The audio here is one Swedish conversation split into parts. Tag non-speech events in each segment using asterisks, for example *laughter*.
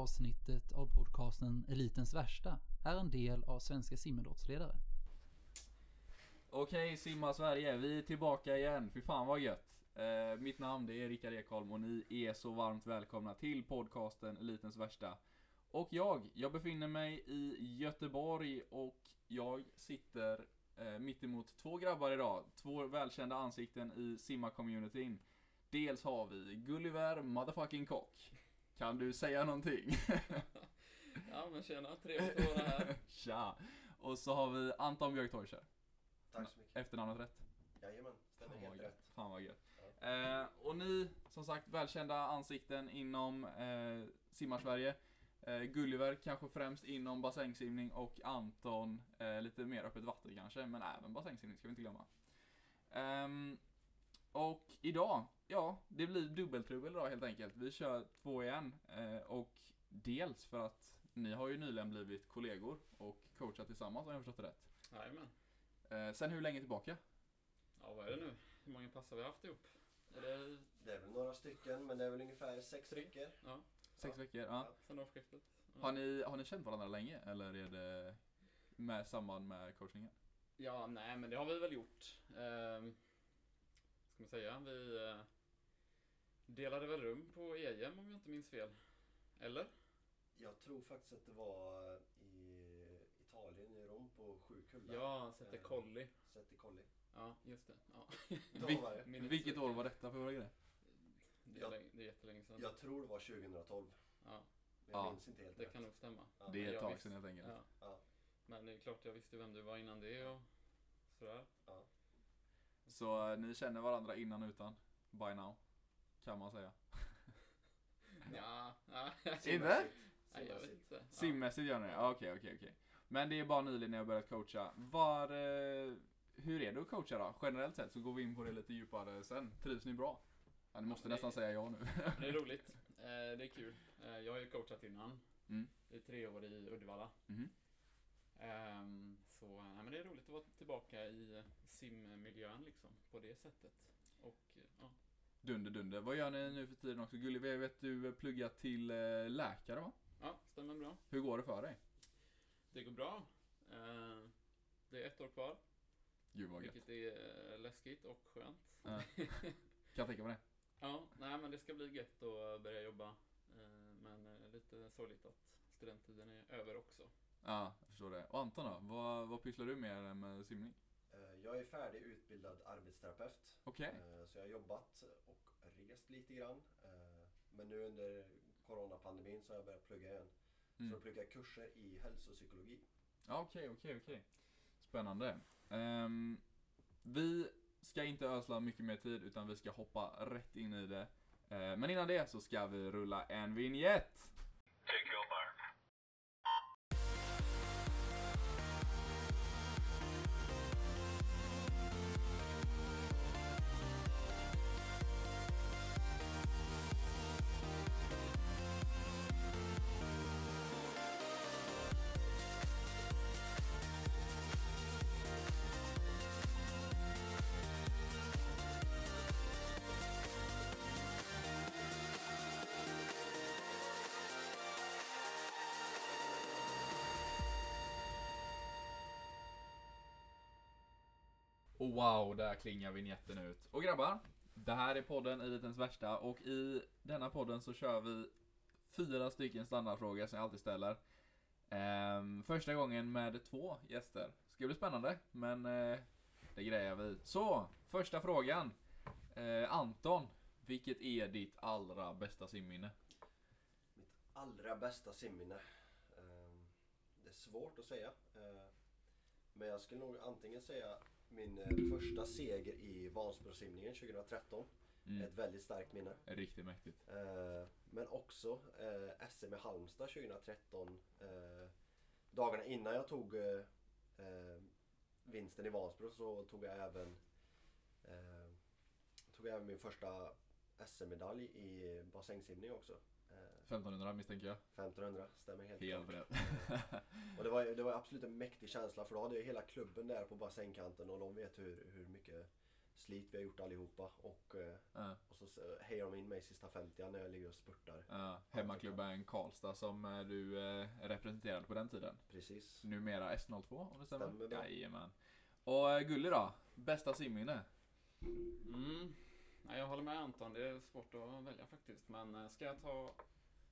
avsnittet av podcasten Elitens värsta är en del av Svenska simidrottsledare. Okej, simma Sverige, vi är tillbaka igen. Fy fan vad gött. Eh, mitt namn det är Rickard Ekholm och ni är så varmt välkomna till podcasten Elitens värsta. Och jag, jag befinner mig i Göteborg och jag sitter eh, mitt emot två grabbar idag. Två välkända ansikten i simma-communityn. Dels har vi Gulliver motherfucking Kock. Kan du säga någonting? *laughs* Ja men tjena, trevligt att vara här. *laughs* Tja! Och så har vi Anton Björk. Tack så mycket. Efternamnet rätt? Jajamän, stämmer helt gött. rätt. Fan vad gött. Eh, och ni, som sagt, välkända ansikten inom eh, Simmar-Sverige. Eh, Gulliver kanske främst inom bassängsimning och Anton eh, lite mer öppet vatten kanske, men även bassängsimning ska vi inte glömma. Ehm, och idag, ja, det blir dubbeltrubbel idag helt enkelt. Vi kör två igen. Eh, och dels för att ni har ju nyligen blivit kollegor och coachat tillsammans om jag förstått det rätt. Jajamän. Eh, sen hur länge tillbaka? Ja vad är det nu? Hur många pass har vi haft ihop? Är det, Det är väl några stycken, men det är väl ungefär sex veckor. ja, Sex Ja. veckor? Ja. sen årsskiftet? Ja. Har ni, har ni känt varandra länge eller är det med samband med coachningen? Ja, nej men det har vi väl gjort. Ehm, ska man säga, vi eh, delade väl rum på EM om jag inte minns fel. Eller? Jag tror faktiskt att det var i Italien, i Rom, på sju kullar. Ja, Sette Eh, Colli. Sette Colli. Ja, just det. Ja. Vil- vilket år var detta för våra grejer? Det är, Ja. länge, det är jättelänge sedan. Jag tror det var 2012, Ja, men jag Ja. minns inte helt det rätt. kan nog stämma. Ja. Det är ett jag tag sedan helt enkelt. Ja. Ja. Men det är klart jag visste vem du var innan det och sådär. Ja. Så eh, ni känner varandra innan utan? By now? Kan man säga. *laughs* Ja, ja. Simmässigt. Nej, jag vet Simmässigt. inte. Ja. Simmässigt gör ni det? Ja, Okej, okej, okej. Men det är bara nyligen ni har börjat coacha. Var, eh, hur är det att coacha då? Generellt sett så går vi in på det lite djupare sen. Trivs ni bra? Ja, ni måste det- nästan säga ja nu. Det är *laughs* roligt. Eh, Det är kul. Jag har ju coachat innan. Mm. I tre år i Uddevalla. Ehm, Så nej, men det är roligt att vara tillbaka i simmiljön liksom. På det sättet. Och ja. Dunder, dunder. Vad gör ni nu för tiden också? Gulli, jag vet du pluggar till eh, läkare va? ja, stämmer bra. Hur går det för dig? Det går bra. Eh, Det är ett år kvar. Gud vad. Vilket är eh, läskigt och skönt. Ja. *laughs* Kan tänka mig det. Ja, nej men det ska bli gött att börja jobba. Men lite sorgligt att studenttiden är över också. Ja, jag förstår det. Och Anton då? Vad, vad pysslar du med med simning? Eh, Jag är färdigutbildad arbetsterapeut. Okej. Eh, Så jag har jobbat och rest lite grann. Eh, Men nu under coronapandemin så har jag börjat plugga igen. Så Mm. jag pluggar kurser i hälsopsykologi. Okej, okej, okej. Spännande. Ehm, vi ska inte ösla mycket mer tid utan vi ska hoppa rätt in i det. Men innan det så ska vi rulla en vignett. Och wow, där klingar vignetten ut. Och grabbar, det här är podden Elitens värsta och i denna podden så kör vi fyra stycken standardfrågor som jag alltid ställer. Ehm, första gången med två gäster. Ska bli spännande, men eh, det grejar vi. Så, första frågan. Eh, Anton, vilket är ditt allra bästa simminne? Mitt allra bästa simminne. Eh, Det är svårt att säga. Eh, men jag skulle nog antingen säga min eh, första seger i Vansbrosimningen 2013. Mm. Ett väldigt starkt minne. Riktigt mäktigt. Eh, Men också eh, SM i Halmstad 2013. eh, Dagarna innan jag tog vinsten i Vansbro så tog jag även tog jag även min första SM-medalj i bassängsimning också. Eh, 1500 misstänker jag. 1500, stämmer helt, Helt rätt. *laughs* Och det var, det var absolut en mäktig känsla för då hade jag hela klubben där på bassängkanten och de vet hur, hur mycket slit vi har gjort allihopa. Och, eh, Ja, och så s- hejar de in mig i sista 50 när jag ligger och spurtar. ja. Hemmaklubben Karlstad som eh, du eh, representerade på den tiden. Precis. Numera S02 om det stämmer. Stämmer bra. Jajamän. Och eh, Gulli då? Bästa simminne? Mm. Nej, jag håller med Anton, det är svårt att välja faktiskt. Men eh, ska jag ta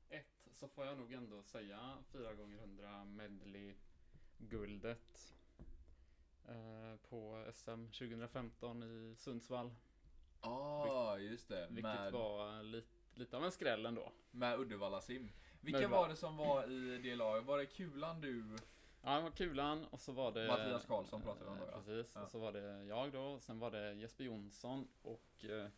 ett så får jag nog ändå säga 4 gånger 100 medley guldet eh, på SM 2015 i Sundsvall. Ja, just det. Vilket Med, var lite, lite av en skräll ändå. med Uddevalla sim. Vilka Uddevalla. var det som var i det laget? Var det Kulan du? Ja, det var Kulan och så var det... Mattias Karlsson pratade vi om då, eh. Precis, Ja. och så var det jag då, och sen var det Jesper Jonsson och eh,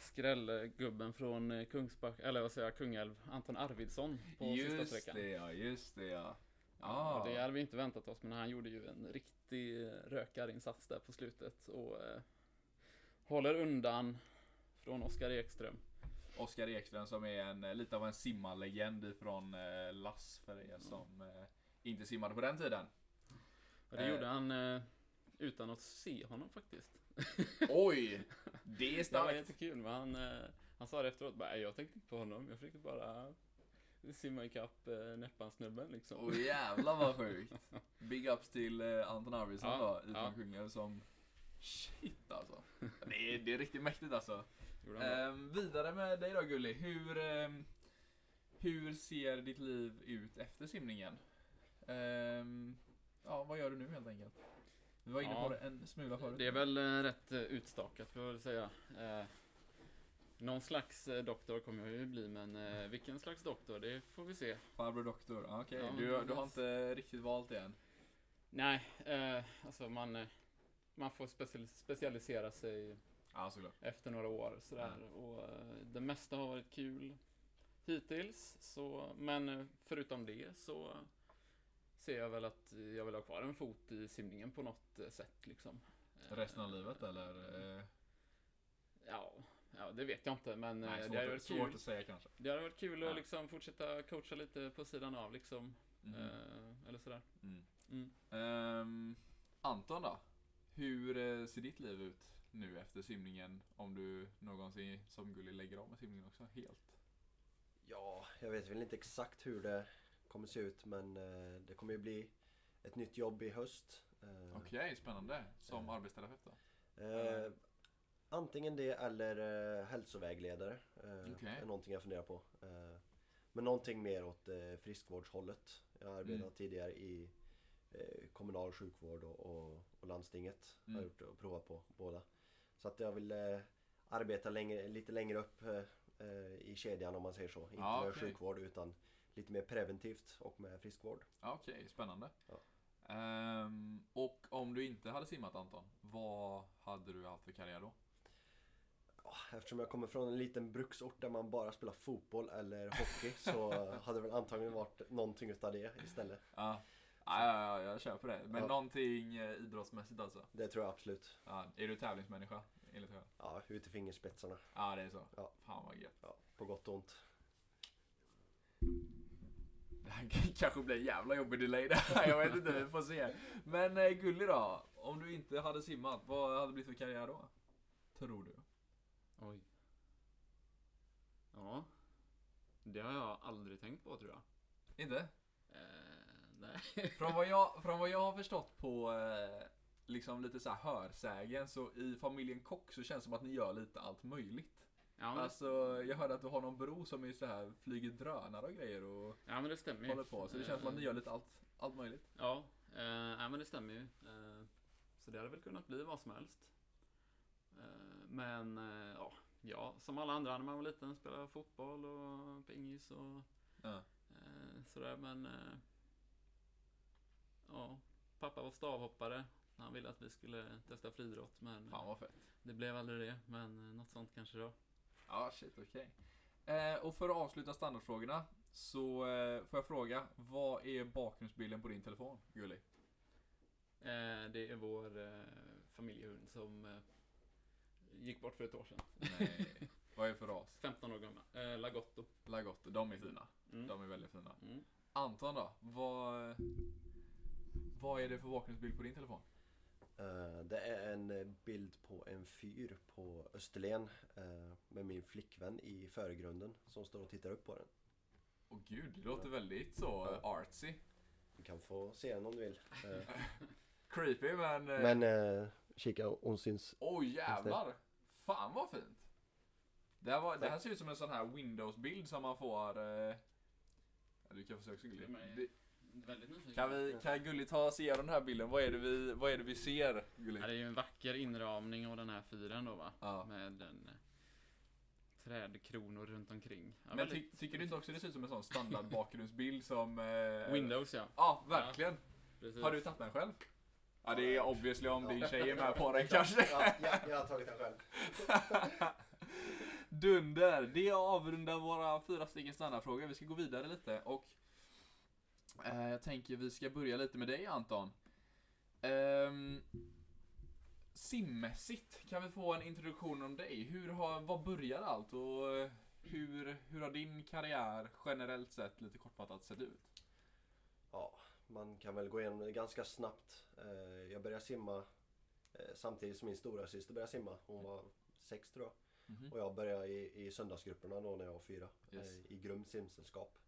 skrällgubben från eh, Kungsback, eller vad säger jag, Kungälv, Anton Arvidsson på sista Just sträckan. det ja, just det ja. Ja. Ah. Det hade vi inte väntat oss, men han gjorde ju en riktig eh, rökarinsats där på slutet och eh, håller undan från Oskar Ekström. Oskar Ekström som är en, eh, lite av en simmarlegend från eh, Lass för er som eh, inte simmade på den tiden. Och det gjorde han utan att se honom faktiskt. Oj! *laughs* Det är Det var starkt. jättekul, men han, eh, han sa det efteråt bara, "Nej, jag tänkte inte på honom, jag försökte bara simma ikapp eh, Näppansnubben liksom. Åh jävlar vad *laughs* sjukt. Big ups till eh, Anton Arvidsson Ja, då, ifrån ja. Kungälv som Shit alltså. Det är, det är riktigt mäktigt alltså. Ehm, vidare med dig då Gulli. Hur, ehm, hur ser ditt liv ut efter simningen? Ehm, ja, vad gör du nu helt enkelt? Vi var inne Ja. på det en smula förut. Det är väl eh, rätt eh, utstakat får jag väl säga. Eh, någon slags eh, doktor kommer jag ju bli, men eh, vilken slags doktor, det får vi se. Farbror doktor, okej. Ja, du, du har inte riktigt valt det än? Nej, eh, alltså man, man får special- specialisera sig Ja, efter några år sådär. Och eh, det mesta har varit kul hittills. Så, men förutom det så ser jag väl att jag vill ha kvar en fot i simningen på något eh, sätt liksom. Eh, Resten av livet eller? Eh, Ja, ja, det vet jag inte men nej, det svårt, hade att- varit svårt kul. att säga kanske. Det hade varit kul Ja. att liksom fortsätta coacha lite på sidan av liksom. Mm. Eh, eller sådär. Mm. Mm. Ehm, Anton då? Hur ser ditt liv ut nu efter simningen? Om du någonsin som Gulli lägger av med simningen också helt? Ja, jag vet väl inte exakt hur det kommer se ut men eh, det kommer ju bli ett nytt jobb i höst. Eh, Okej, spännande. Som Eh. arbetsterapeut då? Eh, antingen det eller eh, hälsovägledare. Eh, Okej. är någonting jag funderar på. Eh, men någonting mer åt eh, friskvårdshållet. Jag har arbetat Mm. tidigare i kommunal sjukvård och, och, och landstinget. Har Mm. gjort och provat på båda. Så att jag vill arbeta längre, lite längre upp i kedjan om man säger så. Inte med okej. sjukvård utan lite mer preventivt och med friskvård. Ja, Okej, spännande. Ja. Ehm, och om du inte hade simmat Anton, vad hade du haft för karriär då? Ja, Eftersom jag kommer från en liten bruksort där man bara spelar fotboll eller hockey så *laughs* hade det väl antagligen varit någonting utav det istället. Ja, ja, ja, ja jag kör på det. Men Ja. någonting eh, idrottsmässigt alltså? Det tror jag absolut. Ja, är du tävlingsmänniska? Enligt själv? Ja, ut i fingerspetsarna. Ja, det är så. Ja. Fan vad gött. Ja, på gott och ont. *laughs* Kanske blir en jävla jobbig delay det här, *laughs* jag vet inte, vi får se. Men eh, Gulli då? Om du inte hade simmat, vad hade det blivit för karriär då? Tror du? Oj. Ja. Det har jag aldrig tänkt på tror jag. Inte? Eh, nej. *laughs* Från vad jag, från vad jag har förstått på eh, liksom lite så här hörsägen så i familjen Kock så känns det som att ni gör lite allt möjligt. Ja men, Alltså jag hörde att du har någon bro som är så här flyger drönare och grejer och ja, men det stämmer håller på. Så det känns som att ni gör lite allt, allt möjligt. Ja, eh, ja men det stämmer ju. Eh, så det hade väl kunnat bli vad som helst. Eh, men eh, ja, ja, som alla andra när man var liten spelade fotboll och pingis och Ja. eh, sådär. Men eh, ja, pappa var stavhoppare. Han ville att vi skulle testa friidrott men Fan vad fett. det blev aldrig det. Men något sånt kanske då. Ja, shit, okej. Eh, och för att avsluta standardfrågorna så eh, får jag fråga, vad är bakgrundsbilden på din telefon, Gulli? Eh, det är vår eh, familjehund som eh, gick bort för ett år sedan. Nej. *laughs* vad är för ras? 15 år gammal. Eh, Lagotto. Lagotto, de är fina. Mm. De är väldigt fina. Mm. Anton då? Vad, vad är det för bakgrundsbild på din telefon? Eh, Det är en eh, bild på en fyr på Österlen eh, med min flickvän i förgrunden som står och tittar upp på den. Åh gud, det låter väldigt så Ja. artsy. Du kan få se den om du vill. *laughs* Creepy men... Men eh, kika, hon syns. Oj jävlar! Fan vad fint! Det här, var, det här ser ut som en sån här Windows-bild som man får... Eh... Du kan försöka. Nej. Det- Väldigt nyfiken. Kan vi, kan Gulli ta oss igenom den här bilden? Vad är det vi, vad är det vi ser Gulli? Ja, det är ju en vacker inramning av den här fyren då va? Ja. Med en eh, trädkronor runt omkring. Ja, Men ty, tycker du inte också det ser ut som en sån standard bakgrundsbild som... Eh... Windows ja. Ja, verkligen. Precis. Har du tagit den själv? Ja, det är obviously om din tjej är med på den kanske. Ja, ja, jag har tagit den själv. Dunder! Det avrundar våra fyra stycken standardfrågor. Vi ska gå vidare lite och eh, jag tänker vi ska börja lite med dig Anton. Ehm, simmässigt, kan vi få en introduktion om dig? Hur har, vad började allt och eh, hur, hur har din karriär generellt sett lite kortfattat sett ut? Ja, man kan väl gå igenom det ganska snabbt. Eh, Jag började simma eh, samtidigt som min stora syster började simma. Hon var sex tror jag. Mhm. Och jag började i, i söndagsgrupperna då när jag var fyra. Yes. eh, I Grums simsällskap.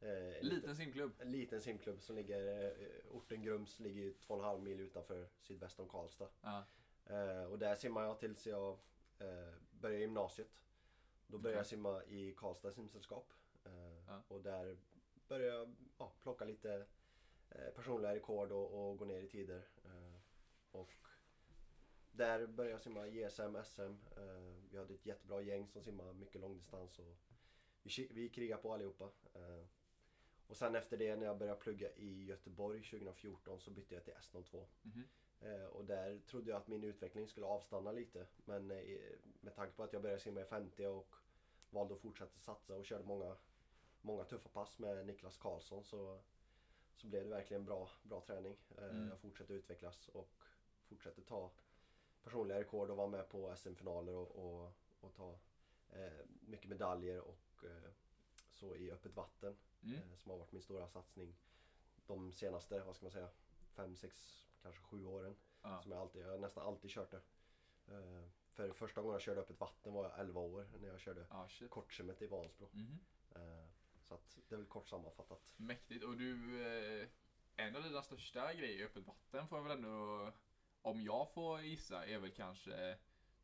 Eh, en Liten simklubb. en liten simklubb som ligger, eh, orten Grums ligger ju två och en halv mil utanför sydväst om Karlstad. Ja. Eh, och där simmade jag tills jag eh, började gymnasiet. Då började Okej. jag simma i Karlstad simsällskap. Ja. Och där började jag ja, plocka lite personliga rekord och, och gå ner i tider. Och där började jag simma JSM, SM. Vi hade ett jättebra gäng som simmade mycket långdistans. Och vi, vi krigade på allihopa. Och sen efter det när jag började plugga i Göteborg 2014 så bytte jag till S02. Mhm. Eh, och där trodde jag att min utveckling skulle avstanna lite. Men eh, med tanke på att jag började simma i 50 och valde att fortsätta satsa och körde många, många tuffa pass med Niklas Karlsson så, så blev det verkligen bra, bra träning. Eh, Mm. Jag fortsatte utvecklas och fortsatte ta personliga rekord och vara med på SM-finaler och, och, och ta mycket medaljer och så i öppet vatten Mm. eh, som har varit min stora satsning de senaste, vad ska man säga, fem, sex, kanske sju åren. Ja. Som jag, alltid, jag har nästan alltid kört det. Eh, för första gången jag körde öppet vatten var jag 11 år när jag körde Ja, shit. i Vansbro. Eh, så att det är väl kort sammanfattat. Mäktigt. Och du, en av dina största grejer i öppet vatten får jag väl ändå, om jag får gissa, är väl kanske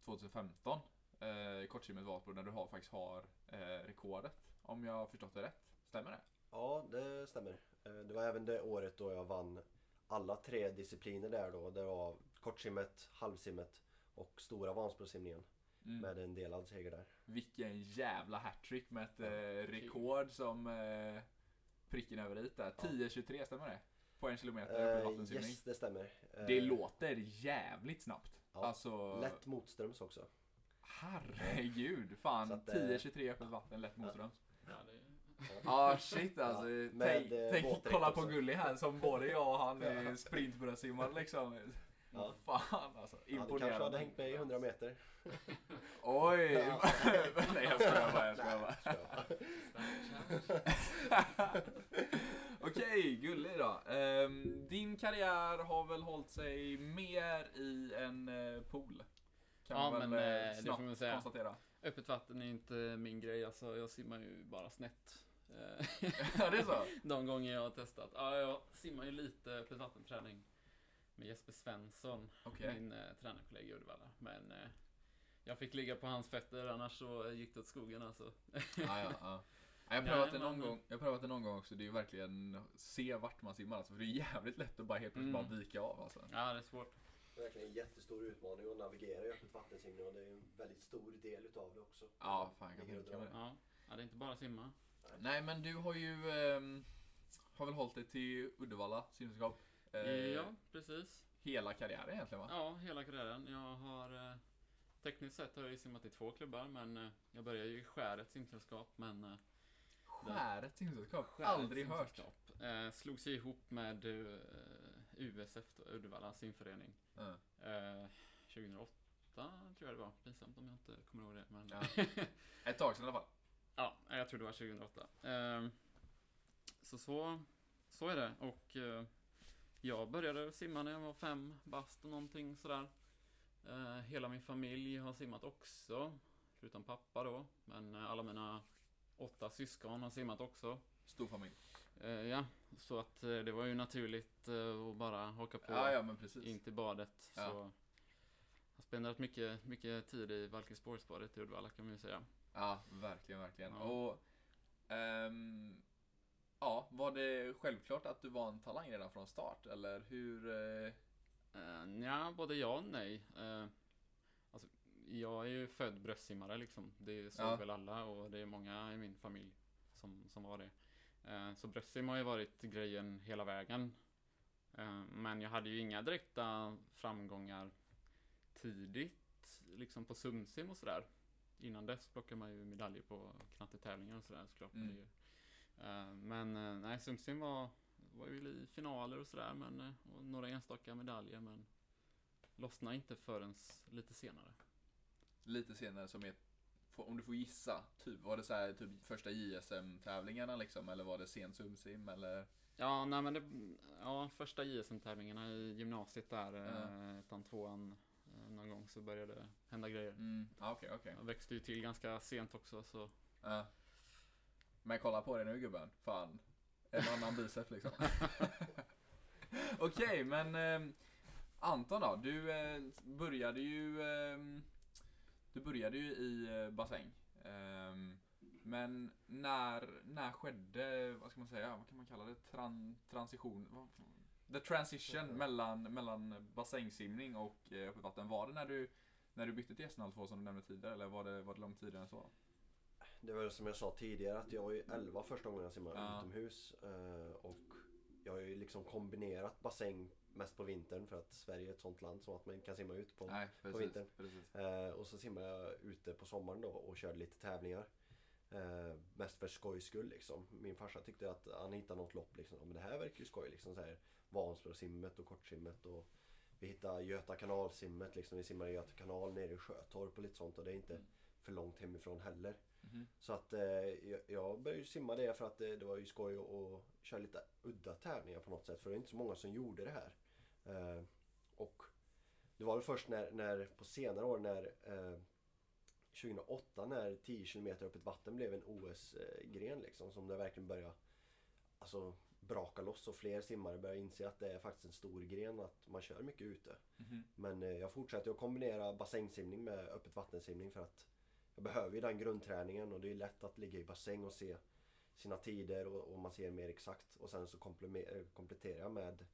2015. Eh, kortsimmet Vansbro, när du har, faktiskt har eh, rekordet. Om jag har förstått det rätt. Stämmer det? Ja, det stämmer. Eh, det var även det året då jag vann alla tre discipliner där då. Det var kortsimmet, halvsimmet och stora Vansbrosimningen. Mm. Med en delad seger där. Vilken jävla hattrick med ett eh, rekord som eh, pricken över i där. Ja. 10.23, stämmer det? På en kilometer Eh, vattensimning. yes, det stämmer. Eh, Det låter jävligt snabbt. Ja, alltså, Lätt motströms också. herregud. Fan, Så att, eh, 10.23 öppet vatten, lätt motströms. Ja. Ja shit alltså. Ja, tänk med, eh, tänk våtdräkt kolla på. Gulli här som både jag och han är Ja. sprintbröstsimmare liksom. Ja. Fan alltså. Ja, det kanske hade Imponerande. hängt med i 100 meter. Oj! Ja. *laughs* Nej jag skojar bara, jag skojar bara. *laughs* Okej, gullig då. Ehm, din karriär har väl hållit sig mer i en uh, pool? Kan Ja, man väl men, eh, eh, det snabbt får man säga. konstatera. Öppet vatten är inte min grej, alltså jag simmar ju bara snett. *laughs* Ja, det är så? *laughs* De gånger jag har testat. Ja, jag simmar ju lite öppet vattenträning med Jesper Svensson, Okej. min eh, tränarkollega i Uddevalla. Men eh, jag fick ligga på hans fötter, annars så gick det åt skogen alltså. Ja, ja, ja. *laughs* Jag har Nej, prövat det någon gång, jag prövat det någon gång också, det är ju verkligen se vart man simmar alltså, för det är jävligt lätt att bara helt plötsligt Mm. bara vika av alltså. Ja, det är svårt. Det är verkligen en jättestor utmaning att navigera i öppet vattensimning och det är en väldigt stor del utav det också. Ja, fan jag kan tänka mig det. Ja, ja det är inte bara simma. Nej men du har ju, ehm, har väl hållit dig till Uddevalla simsällskap? Eh, Ja, precis. Hela karriären egentligen va? Ja, hela karriären. Jag har eh, tekniskt sett har jag ju simmat i två klubbar, men eh, jag började ju i Skäret simsällskap, men eh, Skäret simsällskap? Aldrig hört. Eh, slog sig ihop med eh, USF, då, Uddevalla simförening. Ja. Eh, 2008 tror jag det var. Pinsamt om jag inte kommer ihåg det. Men Ja. Ett tag sedan i alla fall. *laughs* ja, jag tror det var 2008. Eh, så, så så är det. Och eh, jag började simma när jag var fem bast och någonting sådär. Eh, hela min familj har simmat också, förutom pappa då. Men eh, alla mina åtta syskon har simmat också. Stor familj. Eh, ja, så att eh, det var ju naturligt eh, att bara haka på Ja, ja in till badet. Ja. Så jag har spenderat mycket, mycket tid i Valkersborgsbadet i Uddevalla kan man ju säga. Ja, verkligen, verkligen. Ja. Och ehm, ja, var det självklart att du var en talang redan från start? Eller hur? Eh, Uh, ja, både ja och nej. Eh, alltså, jag är ju född bröstsimmare liksom. Det såg Ja. väl alla och det är många i min familj som, som var det. Eh, så bröstsim har ju varit grejen hela vägen. Eh, men jag hade ju inga direkta framgångar tidigt, liksom på sumsim och sådär. Innan dess plockade man ju medaljer på knattetävlingar och sådär såklart. Mm. Eh, men nej, sumsim var, var ju i finaler och sådär, men och några enstaka medaljer, men lossnade inte förrän lite senare. lite senare som är, får- om du får gissa, typ, var det så här, typ första JSM-tävlingarna liksom? Eller var det sen sumsim eller? Ja, nej men det, ja, första JSM-tävlingarna i gymnasiet där, eh, ettan, tvåan, eh, någon gång så började det hända grejer. Mm, ja, okej, okej. Jag växte ju till ganska sent också, så Ja. Men kolla på det nu gubben, fan. En annan *laughs* bicep liksom. *laughs* Okej, men eh, Anton då? Du eh, började ju eh, Du började ju i eh, bassäng. Ehm, men när, när skedde, vad ska man säga, vad kan man kalla det? Tran, transition? The transition mellan, mellan bassängsimning och eh, öppet vatten. Var det när du, när du bytte till SNL2 som du nämnde tidigare eller var det, var det långt tidigare än så? Det var som jag sa tidigare att jag var ju 11 första gången jag simmade Ja. utomhus. eh, Och jag har ju liksom kombinerat bassäng mest på vintern för att Sverige är ett sånt land som att man kan simma ut på. Nej, precis. vintern. precis. Eh, Och så simmade jag ute på sommaren då och körde lite tävlingar. Eh, mest för skojs skull liksom. Min farsa tyckte att han hittade något lopp liksom. Men det här verkar ju skoj liksom. Så här, Vansbrosimmet och kortsimmet och vi hittade Göta kanalsimmet liksom. Vi simmade i Göta kanal nere i Sjötorp och lite sånt och det är inte Mm. för långt hemifrån heller. Mhm. Så att eh, jag, började simma det för att det, det var ju skoj att köra lite udda tävlingar på något sätt. För det är inte så många som gjorde det här. Eh, och det var väl först när, när på senare år när eh, 2008 när 10 km öppet vatten blev en OS-gren liksom som det verkligen började alltså, braka loss och fler simmare började inse att det är faktiskt en stor gren att man kör mycket ute. Mhm. Men eh, jag fortsätter att kombinera bassängsimning med öppet vattensimning för att jag behöver ju den grundträningen och det är lätt att ligga i bassäng och se sina tider och, och man ser mer exakt. Och sen så eh, kompletterar jag med,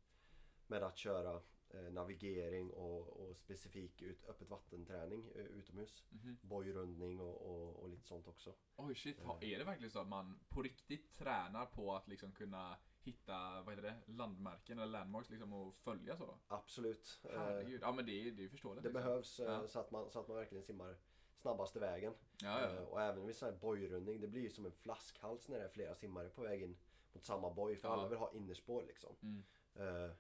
med att köra eh, navigering och, och specifik ut, öppet vattenträning eh, utomhus. Mhm. Bojrundning och, och, och lite sånt också. Oj shit, ha- är det verkligen så att man på riktigt tränar på att liksom kunna hitta, vad heter det, landmärken eller landmarks liksom och följa så? Absolut. Eh, Herregud, ja men det, är- det ju förståeligt. det liksom. behövs eh, Ja. så, att man, så att man verkligen simmar snabbaste vägen. Ja, Eh, ja. Och även vid sån här bojrundning, det blir ju som en flaskhals när det är flera simmare på väg in mot samma boj. För Ja. alla vill ha innerspår liksom. Mm. Eh,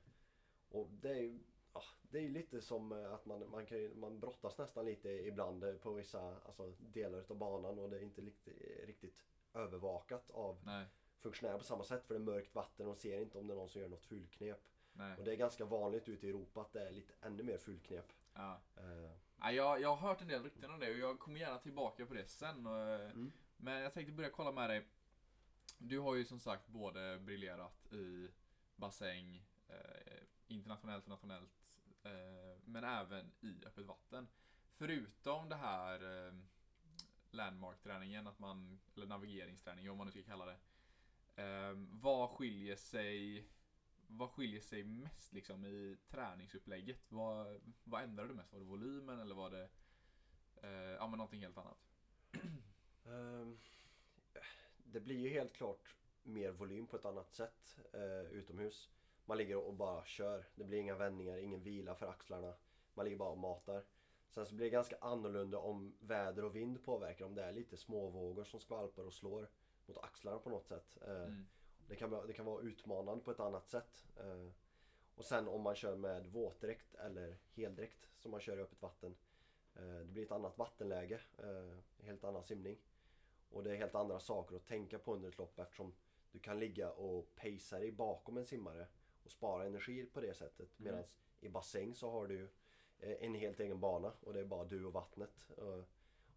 och det är ju ja, det är lite som eh, att man, man, kan man brottas nästan lite ibland eh, på vissa alltså, delar av banan och det är inte riktigt, riktigt övervakat av Nej, funktionärer på samma sätt för det är mörkt vatten och ser inte om det är någon som gör något fulknep. nej. Och det är ganska vanligt ute i Europa att det är lite ännu mer fulknep. Ja. Eh, Ja, jag, jag har hört en del rykten om det och jag kommer gärna tillbaka på det sen. Och, Mm. Men jag tänkte börja kolla med dig. Du har ju som sagt både briljerat i bassäng, eh, internationellt och nationellt, eh, men även i öppet vatten. Förutom det här eh, landmark-träningen, att man, eller navigeringsträningen om man nu ska kalla det. Eh, vad skiljer sig vad skiljer sig mest liksom i träningsupplägget? Vad, vad ändrade du mest? Var det volymen eller var det eh, ja, men någonting helt annat? *clears throat* Ehm, det blir ju helt klart mer volym på ett annat sätt eh, utomhus. Man ligger och bara kör. Det blir inga vändningar, ingen vila för axlarna. Man ligger bara och matar. Sen så blir det ganska annorlunda om väder och vind påverkar. Om det är lite småvågor som skvalpar och slår mot axlarna på något sätt. Eh, Mm. Det, kan vara, det kan vara utmanande på ett annat sätt. Eh, och sen om man kör med våtdräkt eller heldräkt som man kör i öppet vatten. Eh, det blir ett annat vattenläge, eh, helt annan simning. Och det är helt andra saker att tänka på under ett lopp eftersom du kan ligga och pacea dig bakom en simmare och spara energi på det sättet. Mm. Medan i bassäng så har du en helt egen bana och det är bara du och vattnet.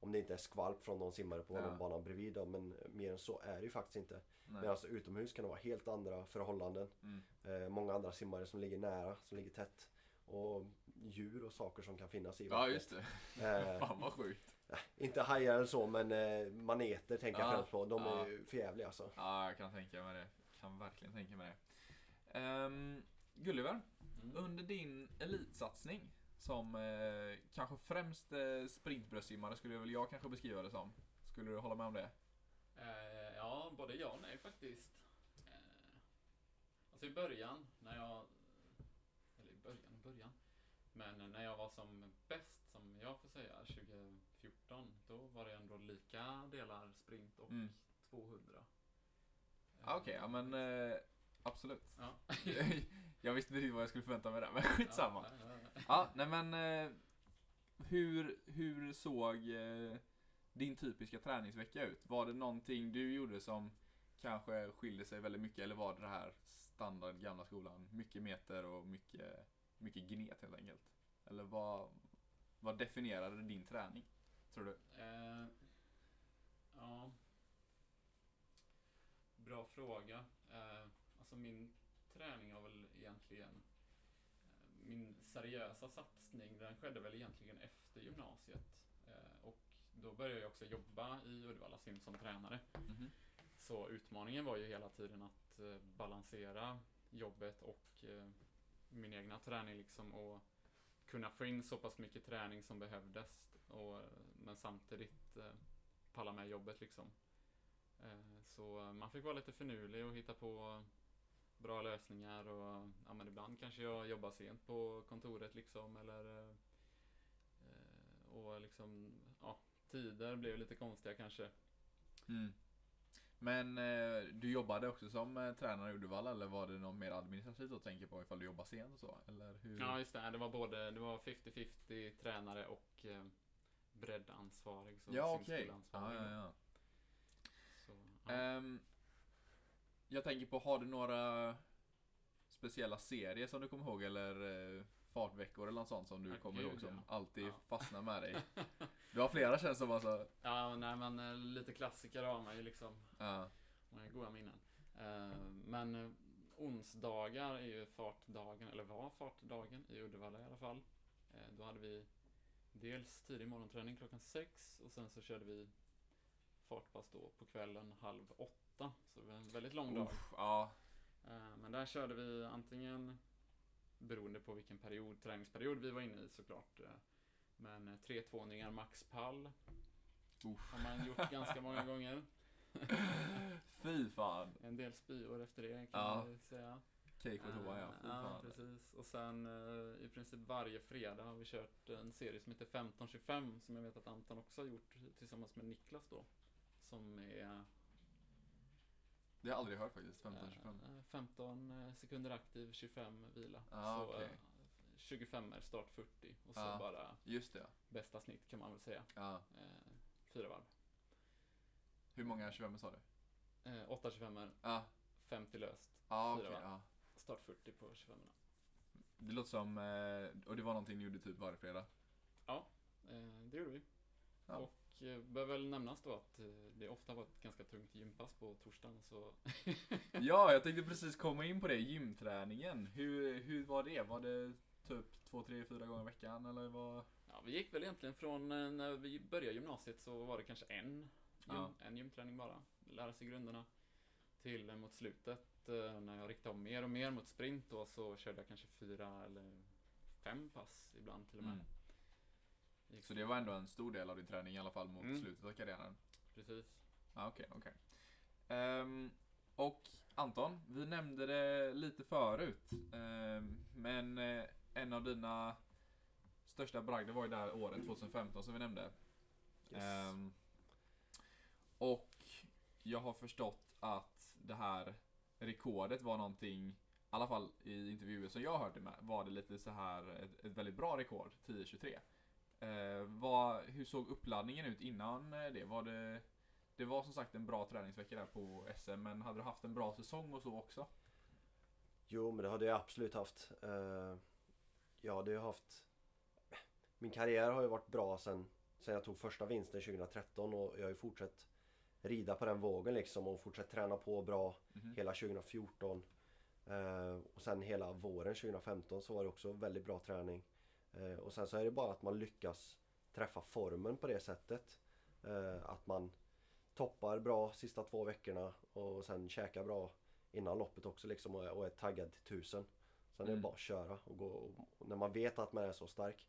Om det inte är skvalp från någon simmare på Ja. bredvid då, men mer än så är det ju faktiskt inte. Nej. Medan utomhus kan det vara helt andra förhållanden. Mm. Eh, många andra simmare som ligger nära, som ligger tätt. Och djur och saker som kan finnas i Ja, vattnet. just det. Eh, *laughs* Fan vad sjukt. inte hajar eller så, men eh, maneter tänker jag Ja, främst på. De ja. är ju förjävliga alltså. Ja, jag kan tänka mig det. Kan verkligen tänka mig det. Um, Gulliver, Mm. under din elitsatsning som eh, kanske främst eh, sprintbröstsimmare skulle väl jag kanske beskriva det som. Skulle du hålla med om det? Eh, ja, både ja och nej faktiskt. Eh, alltså i början, när jag... Eller i början, början. Men när jag var som bäst, som jag får säga, 2014, då var det ändå lika delar sprint och Mm. 200. Eh, Ah, Okej, ja men eh, absolut. Ja. *laughs* *laughs* jag visste inte riktigt vad jag skulle förvänta mig där, men *laughs* skitsamma. Ja, ja, ja. Ja, nej men eh, hur, hur såg eh, din typiska träningsvecka ut? Var det någonting du gjorde som kanske skilde sig väldigt mycket eller var det det här standard gamla skolan? Mycket meter och mycket, mycket gnet helt enkelt? Eller vad, vad definierade din träning? Tror du? Eh, ja. Bra fråga. Eh, alltså min träning har väl egentligen... Eh, min seriösa satsning, den skedde väl egentligen efter gymnasiet. Eh, och då började jag också jobba i Uddevalla Sim som tränare. Mhm. Så utmaningen var ju hela tiden att eh, balansera jobbet och min egna träning liksom och kunna få in så pass mycket träning som behövdes och, men samtidigt palla med jobbet liksom. Så man fick vara lite finurlig och hitta på bra lösningar och ja, men ibland kanske jag jobbar sent på kontoret liksom eller eh, och liksom ja, tider blev lite konstiga kanske. Mm. Men eh, du jobbade också som eh, tränare i Uddevalla eller var det något mer administrativt att tänka på ifall du jobbar sent och så? Eller hur? Ja, just det. Det var både det var 50-50 tränare och eh, breddansvarig. Så ja okej. Ja, då. ja, ja. Så, ja. Ehm, jag tänker på, har du några speciella serier som du kommer ihåg eller eh, fartveckor eller något sånt som du Ja, kommer gud, ihåg som ja. alltid Ja. fastnar med dig? *laughs* Du har flera känns som alltså. ja, nej men eh, lite klassiker har man ju liksom. Ja. Många goda minnen. Eh, men onsdagar är ju fartdagen, eller var fartdagen i Uddevalla i alla fall. Eh, då hade vi dels tidig morgonträning klockan sex och sen så körde vi fartpass då på kvällen halv åtta. Så det var en väldigt lång dag. Uff, ja. Eh, Men där körde vi antingen beroende på vilken period, träningsperiod vi var inne i såklart. eh, Men eh, tre tvåningar maxpall Uff. har man gjort ganska många *laughs* gånger. Fy fan. En del spyor efter det kan Ja. ju säga. Cake på toa ja. Fy ja, fan. precis. Och sen i princip varje fredag har vi kört en serie som heter 1525 som jag vet att Anton också har gjort tillsammans med Niklas då. Som är Det har jag aldrig hört faktiskt. 15-25. eh, 15 eh, sekunder aktiv, 25 vila. Ah, så eh, 25 är start 40 och så Ja. bara Just det ja. bästa snitt kan man väl säga. ja. Eh, fyra varv. Hur många 25 sa du? Eh, 8 25 Ja. 50 löst. Ja Fyra okej. va? ja. Start 40 på 25 Det låter som, eh, och det var någonting ni gjorde typ varje fredag? eh, Det gjorde vi. Ja. Och eh, bör väl nämnas då att eh, det ofta var ett ganska tungt gympass på torsdagen så *laughs* Ja, jag tänkte precis komma in på det, gymträningen. Hur, hur var det? Var det typ två, tre, fyra gånger i veckan eller vad? Ja, vi gick väl egentligen från eh, när vi började gymnasiet så var det kanske en, gym, Ja. en gymträning bara. Lära sig grunderna. Till eh, mot slutet eh, när jag riktade om mer och mer mot sprint då så körde jag kanske fyra eller fem pass ibland till och med. Mm. Gick- Så det var ändå en stor del av din träning i alla fall mot Mm. slutet av karriären? Precis. Okej, okej. Ehm, och Anton, vi nämnde det lite förut. Ehm, men eh, en av dina största bragder var ju där året 2015 som vi nämnde. Yes. Ehm, och jag har förstått att det här rekordet var någonting, i alla fall i intervjuer som jag det med, var det lite så här ett, ett väldigt bra rekord, 10.23. Eh, vad, hur såg uppladdningen ut innan eh, det? Var det? Det var som sagt en bra träningsvecka där på SM, men hade du haft en bra säsong och så också? Jo, men det hade jag absolut haft. Eh, jag hade ju haft... Min karriär har ju varit bra sen, sen jag tog första vinsten 2013 och jag har ju fortsatt rida på den vågen liksom och fortsatt träna på bra Mhm. hela 2014. Eh, och sen hela våren 2015 så var det också väldigt bra träning. Eh, och sen så är det bara att man lyckas träffa formen på det sättet. Eh, att man toppar bra sista två veckorna och sen käkar bra innan loppet också liksom och är, taggad till tusen. Sen är det Mm. bara att köra och gå. Och när man vet att man är så stark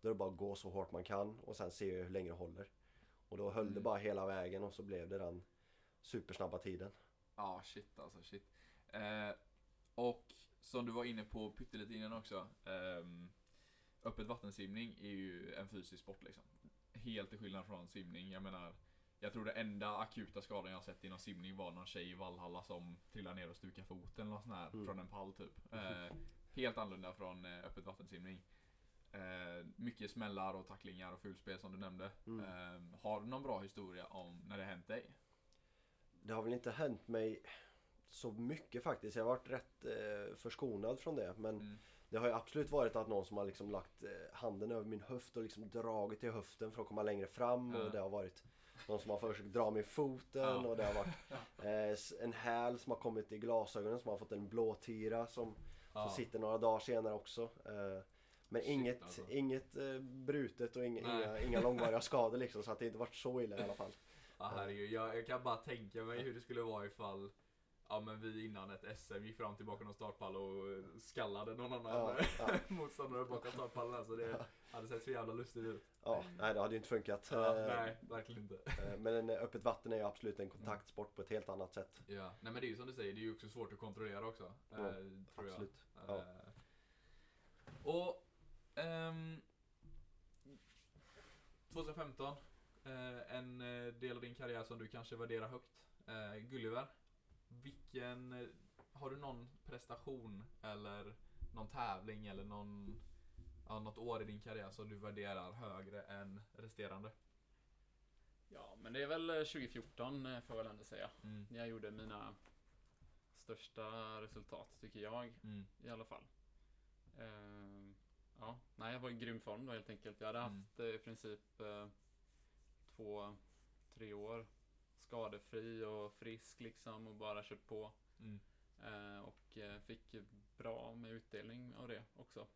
då är det bara att gå så hårt man kan och sen se hur länge det håller. Och då höll det Mm. bara hela vägen och så blev det den supersnabba tiden. Ja, shit alltså, shit. Eh, och som du var inne på pyttelite innan också. ehm, öppet vattensimning är ju en fysisk sport liksom. Helt till skillnad från simning. Jag menar, jag tror det enda akuta skadan jag sett inom simning var någon tjej i Valhalla som trillade ner och stukade foten eller sånt här, Mm. från en pall typ. Eh, helt annorlunda från eh, öppet vattensimning. Eh, mycket smällar och tacklingar och fulspel som du nämnde. Mm. Eh, har du någon bra historia om när det hänt dig? Det har väl inte hänt mig så mycket faktiskt. Jag har varit rätt eh, förskonad från det. Men Mm. Det har ju absolut varit att någon som har liksom lagt eh, handen över min höft och liksom dragit i höften för att komma längre fram. Ja. Och det har varit någon som har försökt dra mig i foten Ja. och det har varit *laughs* eh, en häl som har kommit i glasögonen som har fått en blåtira som, Ja. som sitter några dagar senare också. Eh, men Shit, inget, alltså. inget eh, brutet och inga, inga, inga långvariga skador liksom så att det inte varit så illa i alla fall. Ja herregud, jag, jag kan bara tänka mig hur det skulle vara ifall Ja men vi innan ett SM gick fram till bakom någon startpall och skallade någon annan Ja, ja. *laughs* motståndare bakom startpallen så det hade sett så jävla lustigt ut. Ja, nej det hade ju inte funkat. Ja, Eh, nej, verkligen inte. Eh, Men en öppet vatten är ju absolut en kontaktsport på ett helt annat sätt. Ja, nej men det är ju som du säger, det är ju också svårt att kontrollera också. Ja, eh, absolut. Ja. Eh, och ehm, 2015, eh, en eh, del av din karriär som du kanske värderar högt. Eh, Gulliver. Vilken, eh, har du någon prestation eller någon tävling eller någon, ja, något år i din karriär som du värderar högre än resterande? Ja, men det är väl eh, 2014 eh, får jag väl ändå säga. Mm. Jag gjorde mina största resultat, tycker jag Mm. i alla fall. Eh, ja, nej, jag var i grym form då helt enkelt. Jag hade Mm. haft eh, i princip eh, två, tre år skadefri och frisk liksom och bara kört på. Mm. Eh, och eh, fick bra med utdelning av det också.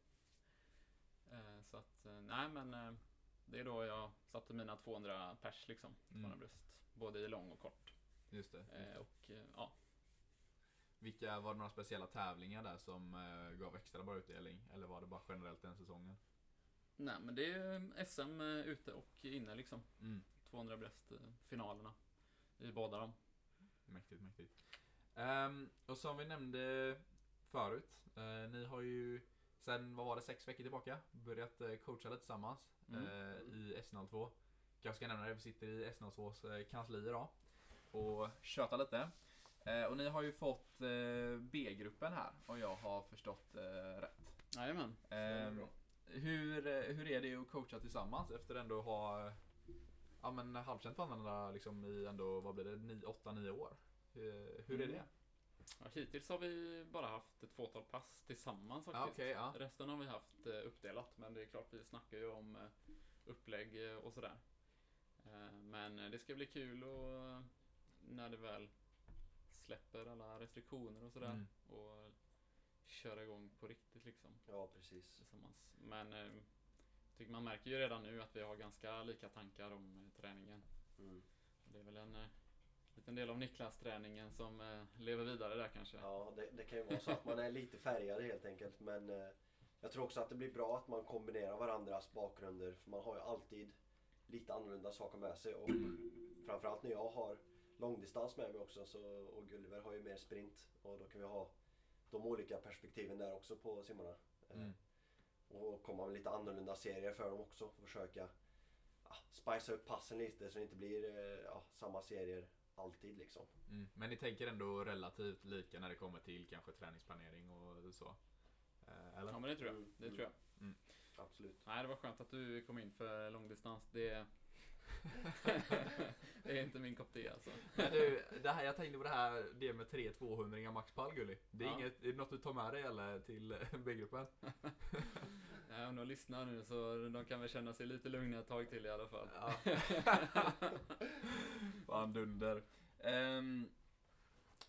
Eh, så att, eh, nej men eh, det är då jag satte mina 200 pers liksom. 200 Mm. bröst. Både i lång och kort. Just det. Eh, och eh, ja, Vilka, var det några speciella tävlingar där som gav extra bra utdelning? Eller var det bara generellt den säsongen? nej men det är SM ute och inne liksom. Mm. 200 bröst finalerna. I båda dem. Mäktigt, mäktigt. Ehm, och som vi nämnde förut, eh, ni har ju sen, vad var det, sex veckor tillbaka börjat eh, coacha lite tillsammans Mm. eh, i S02. Kanske ska nämna det, vi sitter i S02s eh, kansli idag och tjötar lite. Och ni har ju fått B-gruppen här och jag har förstått rätt. Jajamän. Ehm, bra. hur, eh, hur är det att coacha tillsammans efter ändå att ha eh, ja, men halvkänt varandra liksom i ändå, vad blir det, 8-9 år? Hur, hur är Mm. det? Ja, hittills har vi bara haft ett fåtal pass tillsammans faktiskt. Ja, okej, ja. Resten har vi haft eh, uppdelat, men det är klart vi snackar ju om eh, upplägg eh, och sådär. Eh, Men eh, det ska bli kul och eh, när det väl släpper alla restriktioner och sådär Mm. och köra igång på riktigt liksom Ja, precis. tillsammans. Men eh, tycker man märker ju redan nu att vi har ganska lika tankar om eh, träningen. Mm. Det är väl en eh, liten del av Niklas-träningen som eh, lever vidare där kanske. Ja, det, det kan ju vara så att man är lite färgad helt enkelt. Men eh, jag tror också att det blir bra att man kombinerar varandras bakgrunder. För man har ju alltid lite annorlunda saker med sig. Och framförallt när jag har långdistans med mig också så, och Gulliver har ju mer sprint. Och då kan vi ha de olika perspektiven där också på simmarna. Mm. Och komma med lite annorlunda serier för dem också. Försöka ja, spicea upp passen lite så det inte blir eh, ja, samma serier alltid liksom. Mm. Men ni tänker ändå relativt lika när det kommer till kanske träningsplanering och så? Eh, Eller? Ja men det tror jag. Mm, Det mm. tror jag. Absolut. Nej, det var skönt att du kom in för långdistans. Det, *laughs* det är inte min kopp te alltså. Men du, det här, jag tänkte på det här, det med 3 200 Max Pall Gulli. Det är, Ja. inget, är det något du tar med dig eller till eh, B-gruppen? *laughs* Nej, om de lyssnar nu så de kan väl känna sig lite lugna ett tag till i alla fall. Ja. *laughs* Fan dunder. Ehm,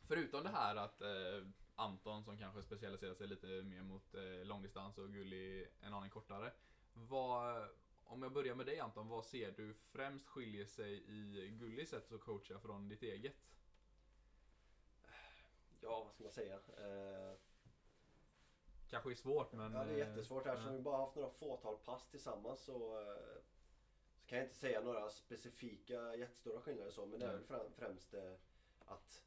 förutom det här att eh, Anton som kanske specialiserar sig lite mer mot eh, långdistans och Gulli en aning kortare. Vad, om jag börjar med dig Anton, vad ser du främst skiljer sig i Gullis sätt att coacha från ditt eget? Ja, vad ska man säga? Eh, Kanske är svårt men... Ja, det är eh, jättesvårt. Eftersom ja. vi bara haft några fåtal pass tillsammans så, eh, så kan jag inte säga några specifika jättestora skillnader så. Men det är väl främ- främst eh, att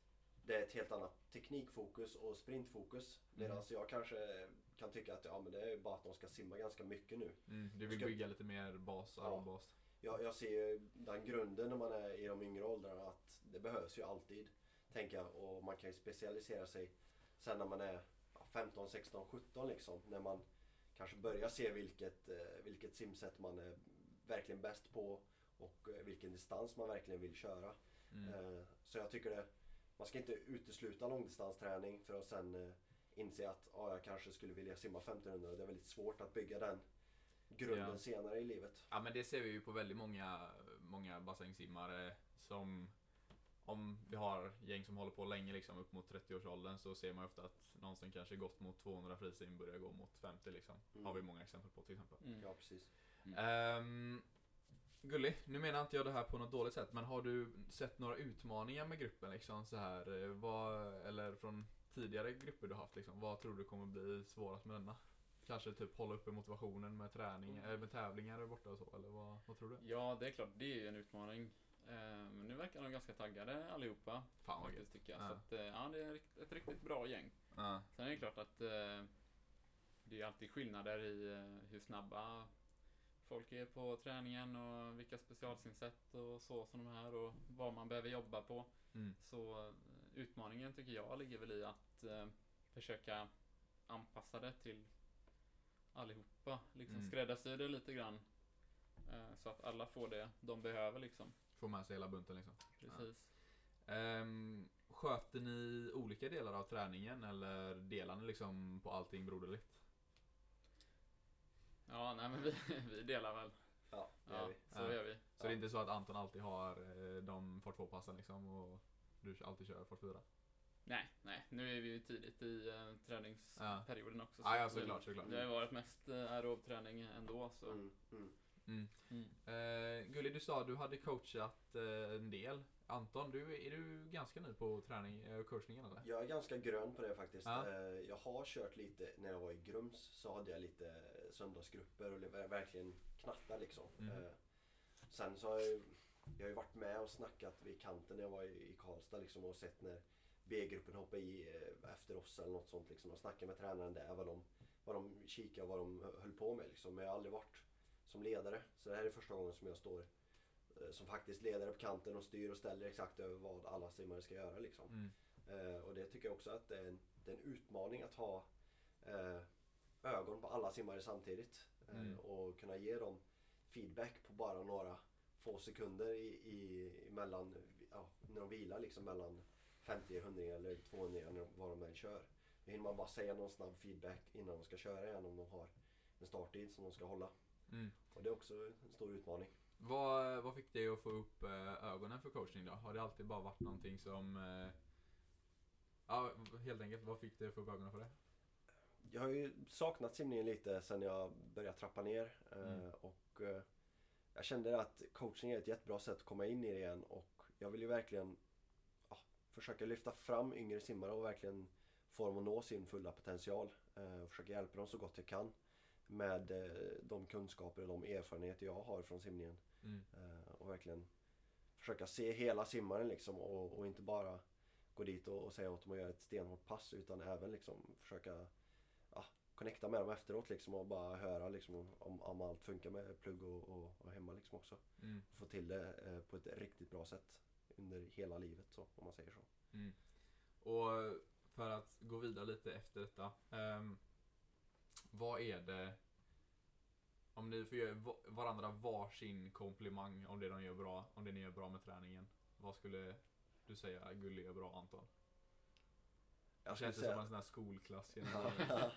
det är ett helt annat teknikfokus och sprintfokus. Mm. Medan jag kanske kan tycka att ja, men det är bara att de ska simma ganska mycket nu. Mm, du vill Ska- bygga lite mer bas, Ja. aerobbas. Jag, jag ser ju den grunden när man är i de yngre åldrarna att det behövs ju alltid. Tänker jag. Och man kan ju specialisera sig sen när man är ja, 15, 16, 17 liksom. När man kanske börjar se vilket, eh, vilket simsätt man är verkligen bäst på och eh, vilken distans man verkligen vill köra. Mm. Eh, Så jag tycker det, man ska inte utesluta långdistansträning för att sen inse att ah, jag kanske skulle vilja simma 1500. Det är väldigt svårt att bygga den grunden Ja. senare i livet. Ja men det ser vi ju på väldigt många, många bassängsimmare som om vi har gäng som håller på länge liksom upp mot 30-årsåldern så ser man ofta att någon som kanske gått mot 200 frisim börjar gå mot 50 liksom. Mm. Har vi många exempel på till exempel. Mm. Ja, precis. Ehm, Gulli, nu menar inte jag det här på något dåligt sätt men har du sett några utmaningar med gruppen liksom så här, eh, vad, eller från tidigare grupper du haft liksom, vad tror du kommer bli svårast med denna? Kanske typ hålla uppe motivationen med träning, Mm. äh, med tävlingar där borta och så eller vad, vad tror du? Ja, det är klart, det är ju en utmaning. Eh, Men nu verkar de ganska taggade allihopa. Fan vad faktiskt, tycker jag. Ja. Så att, eh, ja, det är ett riktigt bra gäng. Ja. Sen är det klart att eh, det är alltid skillnader i eh, hur snabba folk är på träningen och vilka specialsynsätt och så som de här och vad man behöver jobba på. Mm. Så eh, utmaningen tycker jag ligger väl i att eh, försöka anpassa det till allihopa. Liksom Mm. skräddarsy det lite grann. Eh, så att alla får det de behöver liksom. Få med sig hela bunten liksom. Precis. Ehm, sköter ni olika delar av träningen eller delar ni liksom på allting broderligt? Ja, nej men vi, *laughs* vi delar väl. Ja, det gör Ja, vi. så Ja. gör vi. Så Ja. det är inte så att Anton alltid har eh, de Fort 2-passen liksom och du alltid kör Fort 4? Nej, nej. Nu är vi ju tidigt i uh, träningsperioden också. Ja, ja eh, såklart, såklart. Det har ju varit mest uh, aerobträning ändå. Så. Mm, mm. Mm. Mm. Eh, Gulli, du sa att du hade coachat eh, en del. Anton, du, är du ganska ny på träning, eh, coachningen eller? Jag är ganska grön på det faktiskt. Ja. Eh, Jag har kört lite, när jag var i Grums så hade jag lite söndagsgrupper och verkligen knatta liksom. Mm. Eh, Sen så har jag, jag har ju varit med och snackat vid kanten när jag var i Karlstad liksom och sett när B-gruppen hoppade i eh, efter oss eller något sånt liksom och snackat med tränaren där vad de, vad de kikade och vad de höll på med liksom. Men jag har aldrig varit som ledare. Så det här är första gången som jag står eh, som faktiskt ledare på kanten och styr och ställer exakt över vad alla simmare ska göra liksom. Mm. Eh, och det tycker jag också att det är en, det är en utmaning att ha eh, ögon på alla simmare samtidigt. Eh, Mm. Och kunna ge dem feedback på bara några få sekunder i, i, mellan, ja, när de vilar liksom mellan 50, 100 eller 200 eller vad de än kör. Då hinner man bara säga någon snabb feedback innan de ska köra igen om de har en starttid som de ska hålla. Mm. Och det är också en stor utmaning. Vad, vad fick dig att få upp eh, ögonen för coachning då? Har det alltid bara varit någonting som... Eh, ja, helt enkelt, vad fick dig att få upp ögonen för det? Jag har ju saknat simningen lite sen jag började trappa ner. eh, Mm. Och jag kände att coaching är ett jättebra sätt att komma in i det igen. Och jag vill ju verkligen ja, försöka lyfta fram yngre simmare och verkligen få dem att nå sin fulla potential. eh, Och försöka hjälpa dem så gott jag kan. Med eh, de kunskaper och de erfarenheter jag har från simningen. Mm. Eh, Och verkligen försöka se hela simmaren liksom och, och inte bara gå dit och, och säga åt dem att göra ett stenhårt pass utan även liksom försöka connecta med dem efteråt liksom och bara höra liksom om, om allt funkar med plugg och, och, och hemma liksom också. Mm. Få till det eh, på ett riktigt bra sätt under hela livet så, om man säger så. Mm. Och för att gå vidare lite efter detta. ehm, vad är det Om ni får ge va- varandra varsin komplimang om det de gör bra, om det ni gör bra med träningen. Vad skulle du säga Gulli gör bra Anton? Jag känns det som en sån här skolklass. Ja.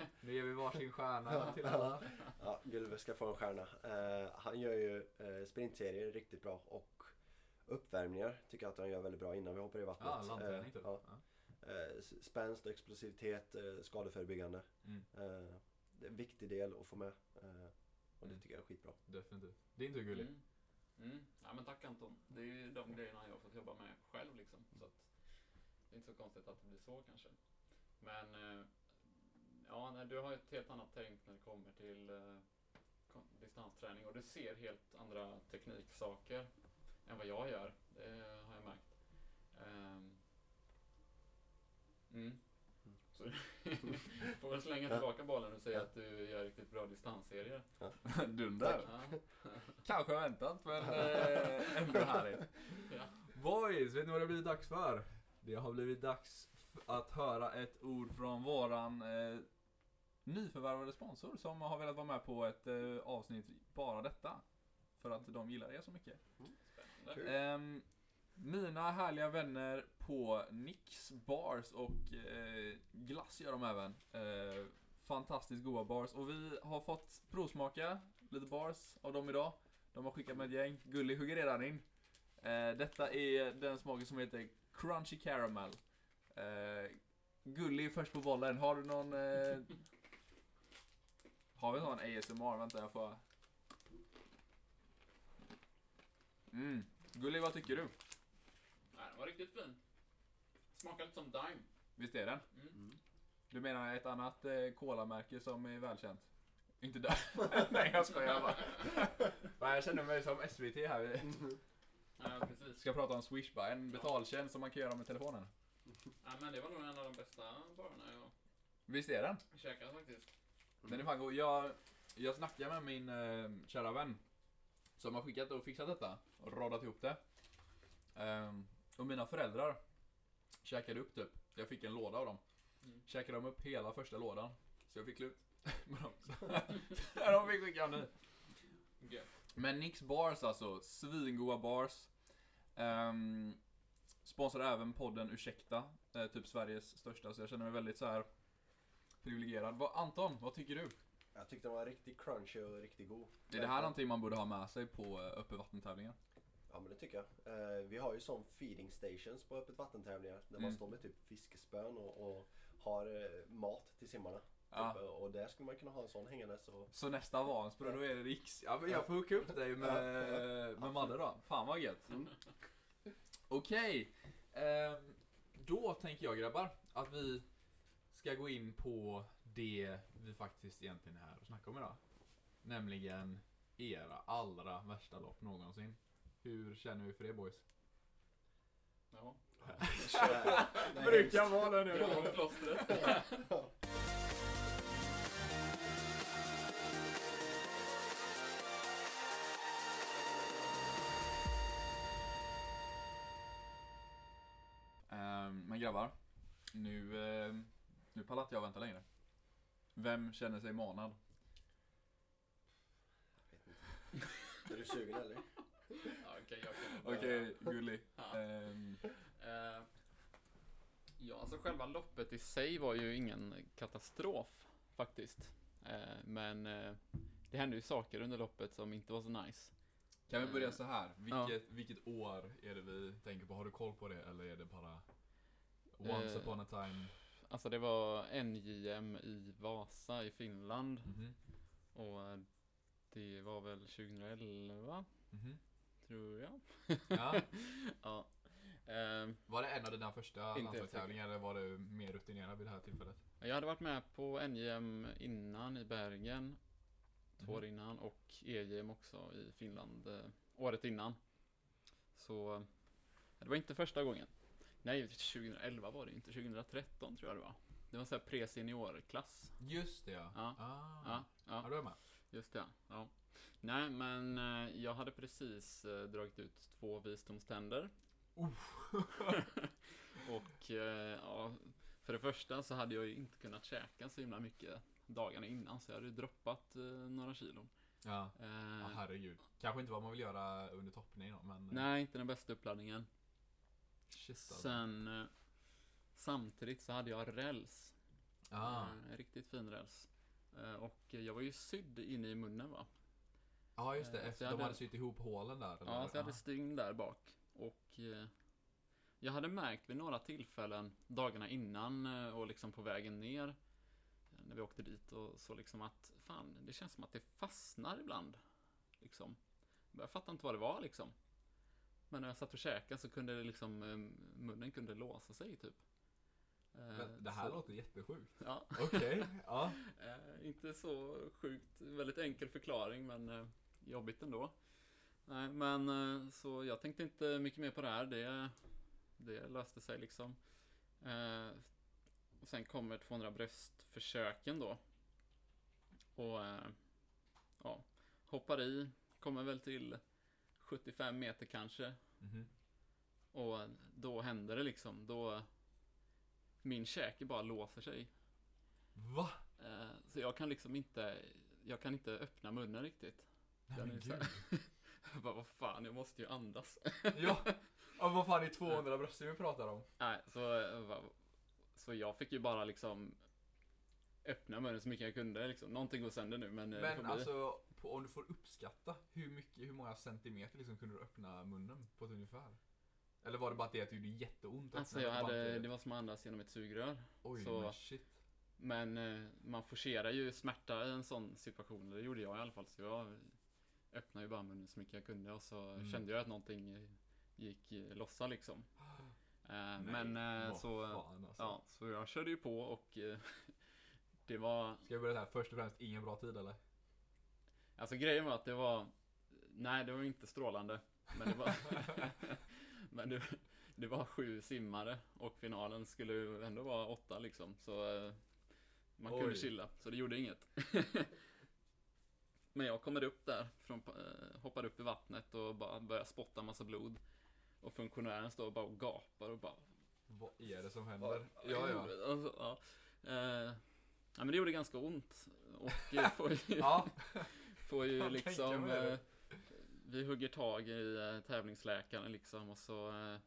*laughs* Nu ger vi varsin stjärna till alla. Ja, Gulve ska få en stjärna. Eh, han gör ju uh, sprintserier riktigt bra och uppvärmningar tycker jag att han gör väldigt bra innan vi hoppar i vattnet. Ja, landträning Eh, typ. ja. Ja. Eh, s- spänst och explosivitet, eh, skadeförebyggande. Mm, Eh, det är en viktig del att få med. Eh, och det Mm. tycker jag är skitbra. definitivt. Din tur Gulli. Mm. Mm. Ja men tack Anton. Det är ju de grejerna jag har fått jobba med själv liksom. Så att det är inte så konstigt att det blir så kanske. Men eh, ja, nej, du har ett helt annat tänk när det kommer till eh, distansträning och du ser helt andra tekniksaker än vad jag gör. Det har jag märkt. Ehm, mm. Så *laughs* får väl slänga tillbaka bollen och säga att du gör riktigt bra distansserier. *laughs* Dunder. Ja. *laughs* Kanske väntat, men eh, ändå härligt. Ja. Boys, vet ni vad det blir dags för? Det har blivit dags att höra ett ord från våran eh, nyförvärvade sponsor som har velat vara med på ett eh, avsnitt bara detta. För att de gillar er så mycket. Kul. Ehm, mina härliga vänner på Nix Bars och eh, glass gör de även. Eh, fantastiskt goda bars. Och vi har fått provsmaka lite bars av dem idag. De har skickat med ett gäng. Gulli hugger redan in. Eh, detta är den smaken som heter Crunchy Caramel. Eh, Gulli är först på bollen. Har du någon... Eh, har vi någon ASMR? Vänta, jag får... Mm. Gulli, vad tycker du? Nej, den var riktigt fin. Smakar lite som Dime. Visst är den? Mm. Du menar ett annat eh, colamärke som är välkänt? Inte där. *laughs* Nej, jag skojar bara. *laughs* Nej, jag känner mig som SVT här. *laughs* Ja, precis. Ska prata om Swishbuy, en betaltjänst som man kan göra med telefonen. Ja, men det var nog en av de bästa barerna jag Visst är den? käkat faktiskt. Den är fan god. Jag, jag snackade med min eh, kära vän som har skickat och fixat detta och radat ihop det. Ehm, och mina föräldrar käkade upp typ. Jag fick en låda av dem. Mm. Käkade de upp hela första lådan. Så jag fick slut. *laughs* Så *laughs* de fick skicka en ny. Gött. Men Nix Bars alltså, svingoda bars. Um, sponsrar även podden Ursäkta, eh, typ Sveriges största, så jag känner mig väldigt så här privilegierad. Va, Anton, vad tycker du? Jag tyckte den var riktigt crunchy och riktigt god. Är det här någonting man borde ha med sig på uh, uppe vattentävlingar? Ja men det tycker jag. Eh, vi har ju sån feeding stations på öppet vattentävlingar. Där man Mm. står med typ fiskespön och, och har eh, mat till simmarna. Ja. Typ, och där skulle man kunna ha en sån hängandes. Och, Så nästa Vansbro, då är det Riks... Ja men jag får hooka upp dig med, Ja, med Madde då. Fan vad gött. Mm. Okej. ehm, då tänker jag grabbar att vi ska gå in på det vi faktiskt egentligen är här och snackar om idag. Nämligen era allra värsta lopp någonsin. Hur känner vi för det boys? Ja. *laughs* Nej, *laughs* Brukar vara det nu. *laughs* men grabbar, nu, ehm, nu pallar inte jag vänta längre. Vem känner sig manad? Är du sugen eller? *laughs* Ja, okej, jag börja. Okej, Gulli. *laughs* Ja. Ehm, Eh, ja, alltså själva loppet i sig var ju ingen katastrof faktiskt. Eh, men eh, det hände ju saker under loppet som inte var så nice. kan vi börja Eh, så här? Vilket, vilket år är det vi tänker på? Har du koll på det eller är det bara Once Eh, upon a time? Alltså det var NJM i Vasa i Finland Mhm, och eh, det var väl 2011 mhm. tror jag. Ja. *laughs* Ja. Ehm, Var det en av dina första landslagstävlingar eller var du mer rutinerad vid det här tillfället? Jag hade varit med på NJM innan i Bergen, två år Mhm. innan, och EJM också i Finland eh, året innan. Så eh, det var inte första gången. Nej, 2011 var det inte, 2013 tror jag det var. Det var så här pre-seniorklass. Just det ja. Ja. Ah. Ja, Ja, ja, du är med. just det. Ja. Nej, men eh, jag hade precis eh, dragit ut två visdomständer. *laughs* och eh, ja, för det första så hade jag ju inte kunnat käka så himla mycket dagarna innan, så jag hade droppat några kilon. Ja. Eh, herregud. Kanske inte vad man vill göra under toppning då, men... nej, inte den bästa uppladdningen. Shit alltså. Sen eh, samtidigt så hade jag räls. Ah. Eh, riktigt fin räls. Eh, och jag var ju sydd inne i munnen va. Ja, just det. Efter de hade- hade sytt ihop hålen där. Eller? Ja, så jag hade Ah. stygn där bak. Och jag hade märkt vid några tillfällen dagarna innan och liksom på vägen ner när vi åkte dit och så liksom att fan, det känns som att det fastnar ibland. Liksom. Jag fattar inte vad det var liksom. Men när jag satt och käkade så kunde det liksom eh, munnen kunde låsa sig typ. Eh, Men det här så, låter jättesjukt. Ja, Okej, *laughs* ja. Eh, inte så sjukt, väldigt enkel förklaring men eh, jobbigt ändå. Nej, men eh, så jag tänkte inte mycket mer på det här. Det, det löste sig liksom. Eh, och sen kommer 200 bröstförsöken då. Och eh, ja, hoppar i, kommer väl till 75 meter kanske. Mhm. Och då händer det liksom. Då min käke bara låser sig. Va? Eh, Så jag kan liksom inte, jag kan inte öppna munnen riktigt. Nej Den men gud. *laughs* Jag bara, vad fan, jag måste ju andas. Ja. *laughs* ja, vad fan är 200 bröst vi pratar om? Nej, så, eh, så jag fick ju bara liksom öppna munnen så mycket jag kunde liksom. Någonting går sönder nu men, eh, det Men alltså, på, om du får uppskatta, hur mycket, hur många centimeter liksom kunde du öppna munnen på ett ungefär? Eller var det bara att det att det gjorde jätteont? att Alltså jag hade, det var som att andas genom ett sugrör. Oj, så- men shit. Men eh, man forcerar ju smärta i en sån situation. Det gjorde jag i alla fall. Så jag öppnade ju bara munnen så mycket jag kunde och så Mm. kände jag att någonting gick lossa liksom. Eh, Nej, men eh, så, alltså. ja, så jag körde ju på och *laughs* det var, Ska jag börja här, först och främst ingen bra tid eller? Alltså grejen var att det var, nej det var inte strålande. Men det var, *laughs* men det, det var sju simmare och finalen skulle ändå vara åtta liksom. Så eh, man kunde Oj. chilla, så det gjorde inget. *laughs* Men jag kommer upp där, från, eh, hoppar upp i vattnet och bara börjar spotta massa blod. Och funktionären står bara och gapar och bara Vad är det som händer? Ja, ja. Alltså, ja. Eh, ja men det gjorde ganska ont. Och eh, *laughs* Ja, får ju *laughs* liksom eh, Vi hugger tag i eh, tävlingsläkaren liksom och så eh,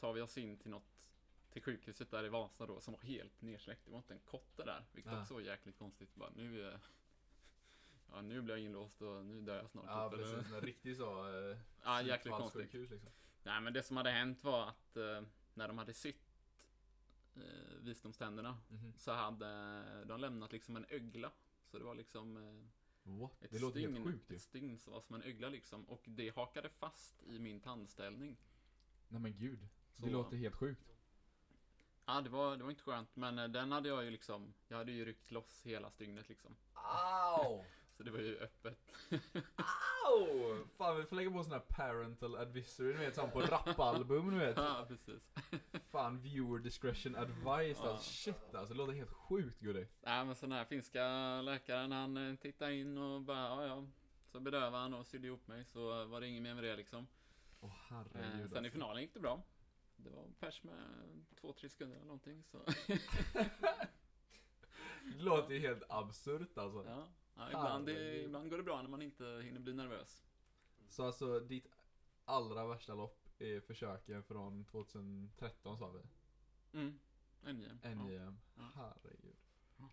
Tar vi oss in till något Till sjukhuset där i Vasa då som var helt nersläckt. Det var inte en kotte där. Vilket Ja. också var jäkligt konstigt. Bara, nu eh, *laughs* Ja nu blir jag inlåst och nu dör jag snart. ja typ, precis. En riktig så... Eh, *laughs* Ja, jäkligt konstigt. psykfallssjukhus, liksom. Nej men det som hade hänt var att eh, när de hade sytt visdomständerna Mhm. så hade de lämnat liksom en ögla. Så det var liksom What? ett Det låter stygn, helt sjukt ju. ett stygn som var som en ögla liksom. Och det hakade fast i min tandställning. Nej men gud. Så, Det låter helt sjukt. Ja, det var, det var inte skönt. Men eh, den hade jag ju liksom, jag hade ju ryckt loss hela stygnet liksom. Au! Så det var ju öppet. Au! Fan vi får lägga på sån här parental advisory, du vet som på rapalbum du vet. *laughs* ja, precis. Fan viewer discretion advice Ja. alltså. Shit alltså, det låter helt sjukt Gulli. Nej men så den här finska läkaren han eh, tittade in och bara, ja ja. Så bedövade han och sydde ihop mig så var det inget mer med det liksom. Åh Eh, herregud sen i alltså. finalen gick det bra. Det var pers med två, tre sekunder eller någonting så. *laughs* Det låter ju helt absurt alltså. Ja, ja ibland, det, ibland går det bra när man inte hinner bli nervös. Så alltså ditt allra värsta lopp är försöken från 2013 sa vi? Mm. NJM. NJM. Ja. Herregud.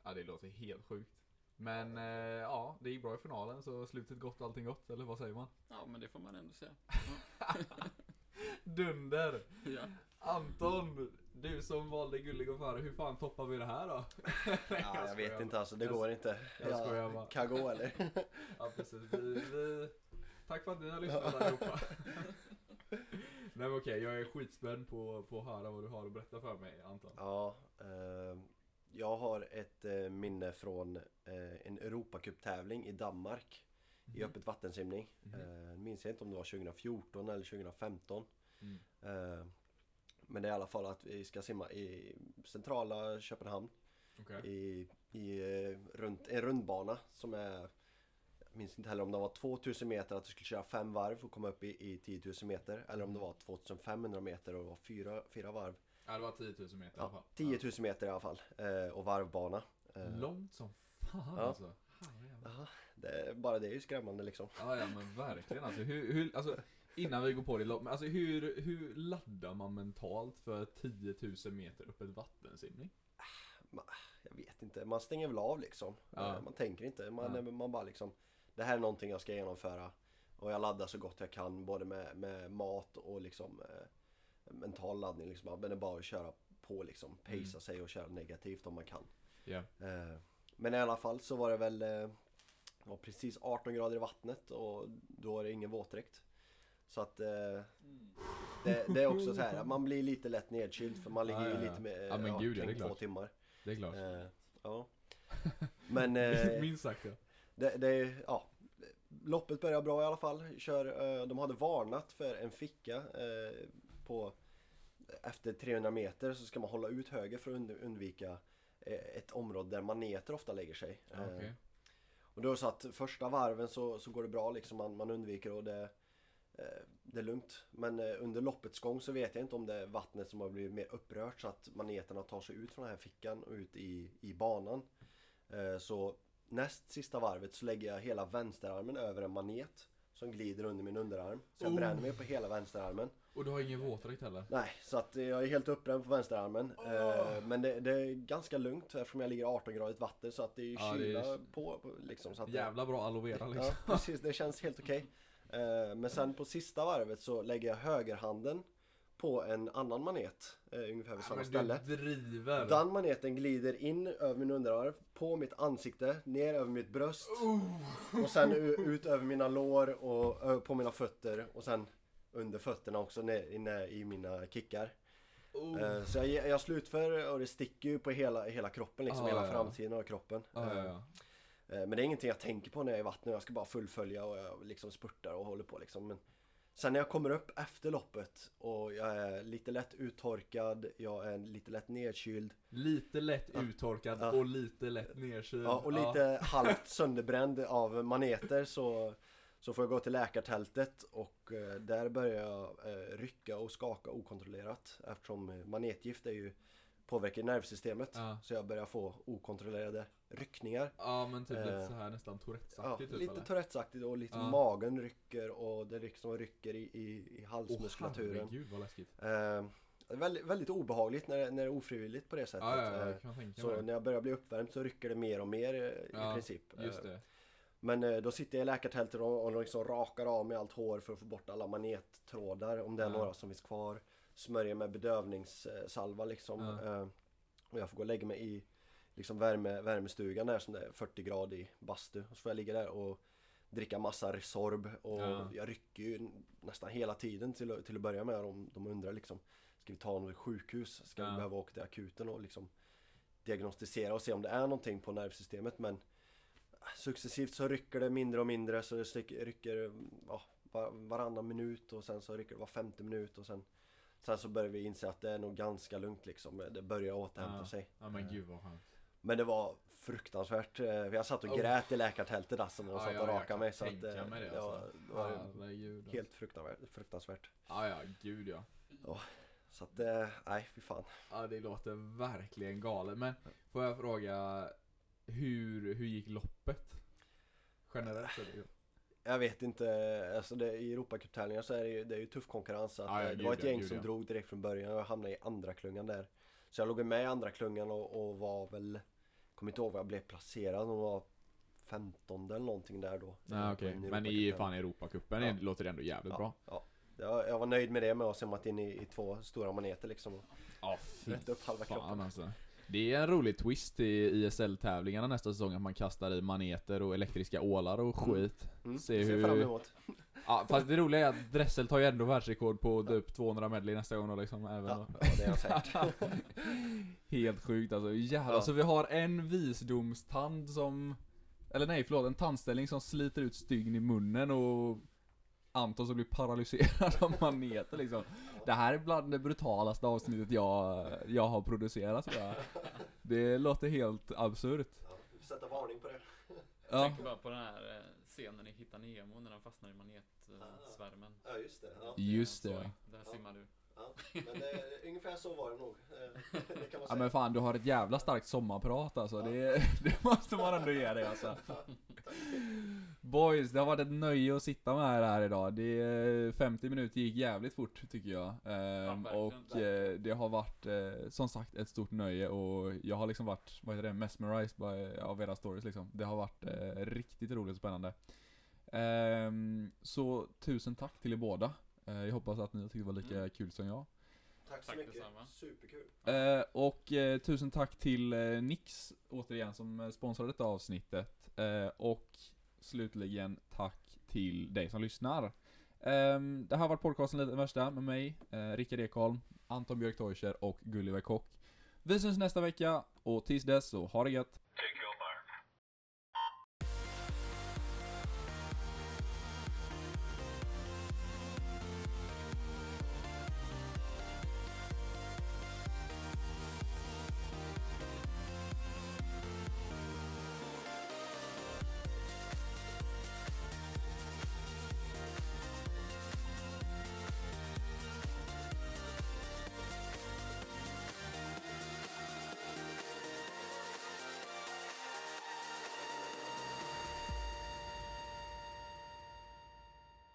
Ja det låter helt sjukt. Men eh, ja, det gick bra i finalen så slutet gott, allting gott, eller vad säger man? ja, men det får man ändå säga. *laughs* *laughs* Dunder! Ja. Anton, du som valde Gullig och före, hur fan toppar vi det här då? *laughs* Ja, jag vet skojar. inte alltså, det Jag- går inte. jag skojar bara. kan gå eller? *laughs* Ja precis, vi, vi... Tack för att ni har lyssnat allihopa. *laughs* Nej men okej, jag är skitspänd på, på att höra vad du har att berätta för mig Anton. Ja, eh, jag har ett eh, minne från eh, en Europacup-tävling i Danmark i Mhm. öppet vattensimning. Eh, minns jag inte om det var 2014 eller 2015. Mm. Men det är i alla fall att vi ska simma i centrala Köpenhamn Okej. i, i eh, runt, en rundbana som är jag minns inte heller om det var 2000 meter att du skulle köra fem varv och komma upp i, i 10 000 meter eller om det var 2500 meter och det var fyra, fyra varv. Ja det var 10 000 meter i alla fall. 10 000 meter i alla fall eh, och varvbana. Eh, Långt som fan Ja. alltså. Ja, det, bara det är ju skrämmande liksom. Ja, ja men verkligen alltså. Hur, hur, alltså innan vi går på det, alltså hur, hur laddar man mentalt för 10 000 meter upp ett vattensimning? Jag vet inte, man stänger väl av liksom. Ja. Eh, Man tänker inte, man, Ja. man bara liksom Det här är någonting jag ska genomföra Och jag laddar så gott jag kan både med, med mat och liksom eh, Mental laddning liksom. Men det är bara att köra på liksom. Pacea Mm. sig och köra negativt om man kan. Ja. Eh, Men i alla fall så var det väl eh, var precis 18 grader i vattnet och då är det ingen våtdräkt. Så att eh, det, det är också så här, *laughs* man blir lite lätt nedkyld för man ligger Ja, ju ja, ja. lite med Ja, men gud, ja, det är kring två klart. timmar. Det är klart. Eh, ja. Men *laughs* eh, Minst sagt ja. det, det, ja. Loppet börjar bra i alla fall. Kör, eh, de hade varnat för en ficka eh, på efter 300 meter så ska man hålla ut höger för att und- undvika eh, ett område där maneter ofta lägger sig. Ja, Eh, och då så att första varven så, så går det bra liksom, man, man undviker och det, det är lugnt. Men eh, under loppets gång så vet jag inte om det är vattnet som har blivit mer upprört så att maneterna tar sig ut från den här fickan och ut i, i banan. Eh, så näst sista varvet så lägger jag hela vänsterarmen över en manet som glider under min underarm. Så jag Oh. bränner mig på hela vänsterarmen. Och du har ingen våtdräkt heller? Nej, så att jag är helt uppbränd på vänsterarmen. Eh, men det, det är ganska lugnt eftersom jag ligger 18 gradigt vatten så att det är Ja, det är- kyla på, liksom. Så att Jävla bra aloe vera liksom. Ja, precis. Det känns helt okej. Eh, *laughs* Men sen på sista varvet så lägger jag högerhanden på en annan manet. eh, Ungefär vid samma men ställe. driver! Den maneten glider in över min underarm, på mitt ansikte, ner över mitt bröst. Och sen ut över mina lår och på mina fötter och sen under fötterna också ner inne i mina kickar. Oh. Eh, Så jag, jag slutför och det sticker ju på hela, hela kroppen liksom, Ah, hela ja, ja. framsidan av kroppen. Ja, ja, Eh, ja. Eh, Men det är ingenting jag tänker på när jag är i vattnet. Jag ska bara fullfölja och jag liksom spurtar och håller på liksom. Men sen när jag kommer upp efter loppet och jag är lite lätt uttorkad, jag är lite lätt nedkyld. Lite lätt Ja. uttorkad Ja. och lite lätt nedkyld. Ja, och lite *laughs* halvt sönderbränd av maneter så, så får jag gå till läkartältet och eh, där börjar jag eh, rycka och skaka okontrollerat eftersom eh, manetgift är ju påverkar nervsystemet. Ja. Så jag börjar få okontrollerade ryckningar. Ja men typ lite Eh, så här nästan Ja, Tourettes-aktigt typ lite? Tourettes-aktigt och lite Ja. magen rycker och det liksom rycker i, i, i Åh halsmuskulaturen. herregud vad läskigt. eh, väldigt, väldigt obehagligt när, det- när det är ofrivilligt på det sättet. Ja, ja, ja, Eh, så när jag börjar bli uppvärmd så rycker det mer och mer eh, Ja, i princip. Men då sitter jag i läkartältet och, och liksom rakar av mig allt hår för att få bort alla manettrådar om det är Ja. några som finns kvar. Smörjer med bedövningssalva liksom. Ja. Och jag får gå och lägga mig i liksom värme, värmestugan där som det är 40 grader i bastu. Och så får jag ligga där och dricka massa Resorb och Ja. jag rycker ju nästan hela tiden till, att- till att börja med. De, de undrar liksom Ska vi ta honom till sjukhus? Ska Ja. vi behöva åka till akuten och liksom diagnostisera och se om det är någonting på nervsystemet men Successivt så rycker det mindre och mindre så det rycker ja, var, varannan minut och sen så rycker det var femte minut och sen Sen så börjar vi inse att det är nog ganska lugnt liksom. Det börjar återhämta Ja. sig. Ja men gud vad skönt. Men det var fruktansvärt. eh, Jag satt och Oh. grät i läkartältet alltså när de satt och rakade mig. Så att, tänka eh, mig det, det alltså. det var Herregud. helt fruktansvärt. fruktansvärt. Ja ja, gud ja. Så att, eh, nej fy fan. Ja det låter verkligen galet. Men får jag fråga, hur, hur gick loppet? Generellt sett. Jag vet inte, alltså det, i Europacuptävlingar så är det ju, det är ju tuff konkurrens. Att, eh, det var ett gäng som drog direkt från början och jag hamnade i andra klungan där. Så jag låg med i andra klungan och, och var väl, kommer inte ihåg vad jag blev placerad, om var 15 eller någonting där då. På en men i fan Europacupen Ja. låter det ändå jävligt Ja, bra. ja. Jag, var nöjd med det med att ha simmat in i, i två stora maneter liksom. Och Ja rätt upp halva fan kroppen. alltså. Det är en rolig twist i ISL-tävlingarna nästa säsong att man kastar i maneter och elektriska ålar och skit. Mm, Se hur- fram emot. Ja fast det roliga är att Dressel tar ju ändå världsrekord på typ 200 medley nästa gång då liksom. Även Ja, då. ja, det är jag säkert. *laughs* Helt sjukt alltså, jävlar. Ja. Så vi har en visdomstand som Eller nej förlåt, en tandställning som sliter ut stygn i munnen och Anton som blir paralyserad av maneter liksom. Det här är bland det brutalaste avsnittet jag, jag har producerat tror jag. Det låter helt absurt. Ja, vi får sätta varning på det. Jag Ja, tänker bara på den här eh, scenen i Hitta Nemo när de fastnar i manetsvärmen. Ja just det. Ja. just det. Där Ja. simmar du. Ja, men det, ungefär så var det nog. Eh, Det kan man Ja säga. men fan du har ett jävla starkt sommarprat alltså. Ja. Det, *laughs* det måste man ändå ge dig alltså. Boys, det har varit ett nöje att sitta med er här idag. Det är 50 minuter gick jävligt fort tycker jag. Ehm, verkligen, och eh, det har varit eh, som sagt ett stort nöje och jag har liksom varit, vad heter det, mesmerized by, av era stories liksom. Det har varit eh, riktigt roligt och spännande. Ehm, så tusen tack till er båda. Eh, jag hoppas att ni har tyckt det var lika Mm. kul som jag. Tack så Tack mycket. detsamma. Superkul. Eh, och eh, tusen tack till eh, Nix återigen som eh, sponsrade detta avsnittet. Eh, och slutligen tack till dig som lyssnar. Ehm, det här har varit podcasten Lite Värsta med mig, eh, Rickard Ekholm, Anton Björk Teuscher och Gulliver Kock. Vi syns nästa vecka och tills dess så ha det gött. Take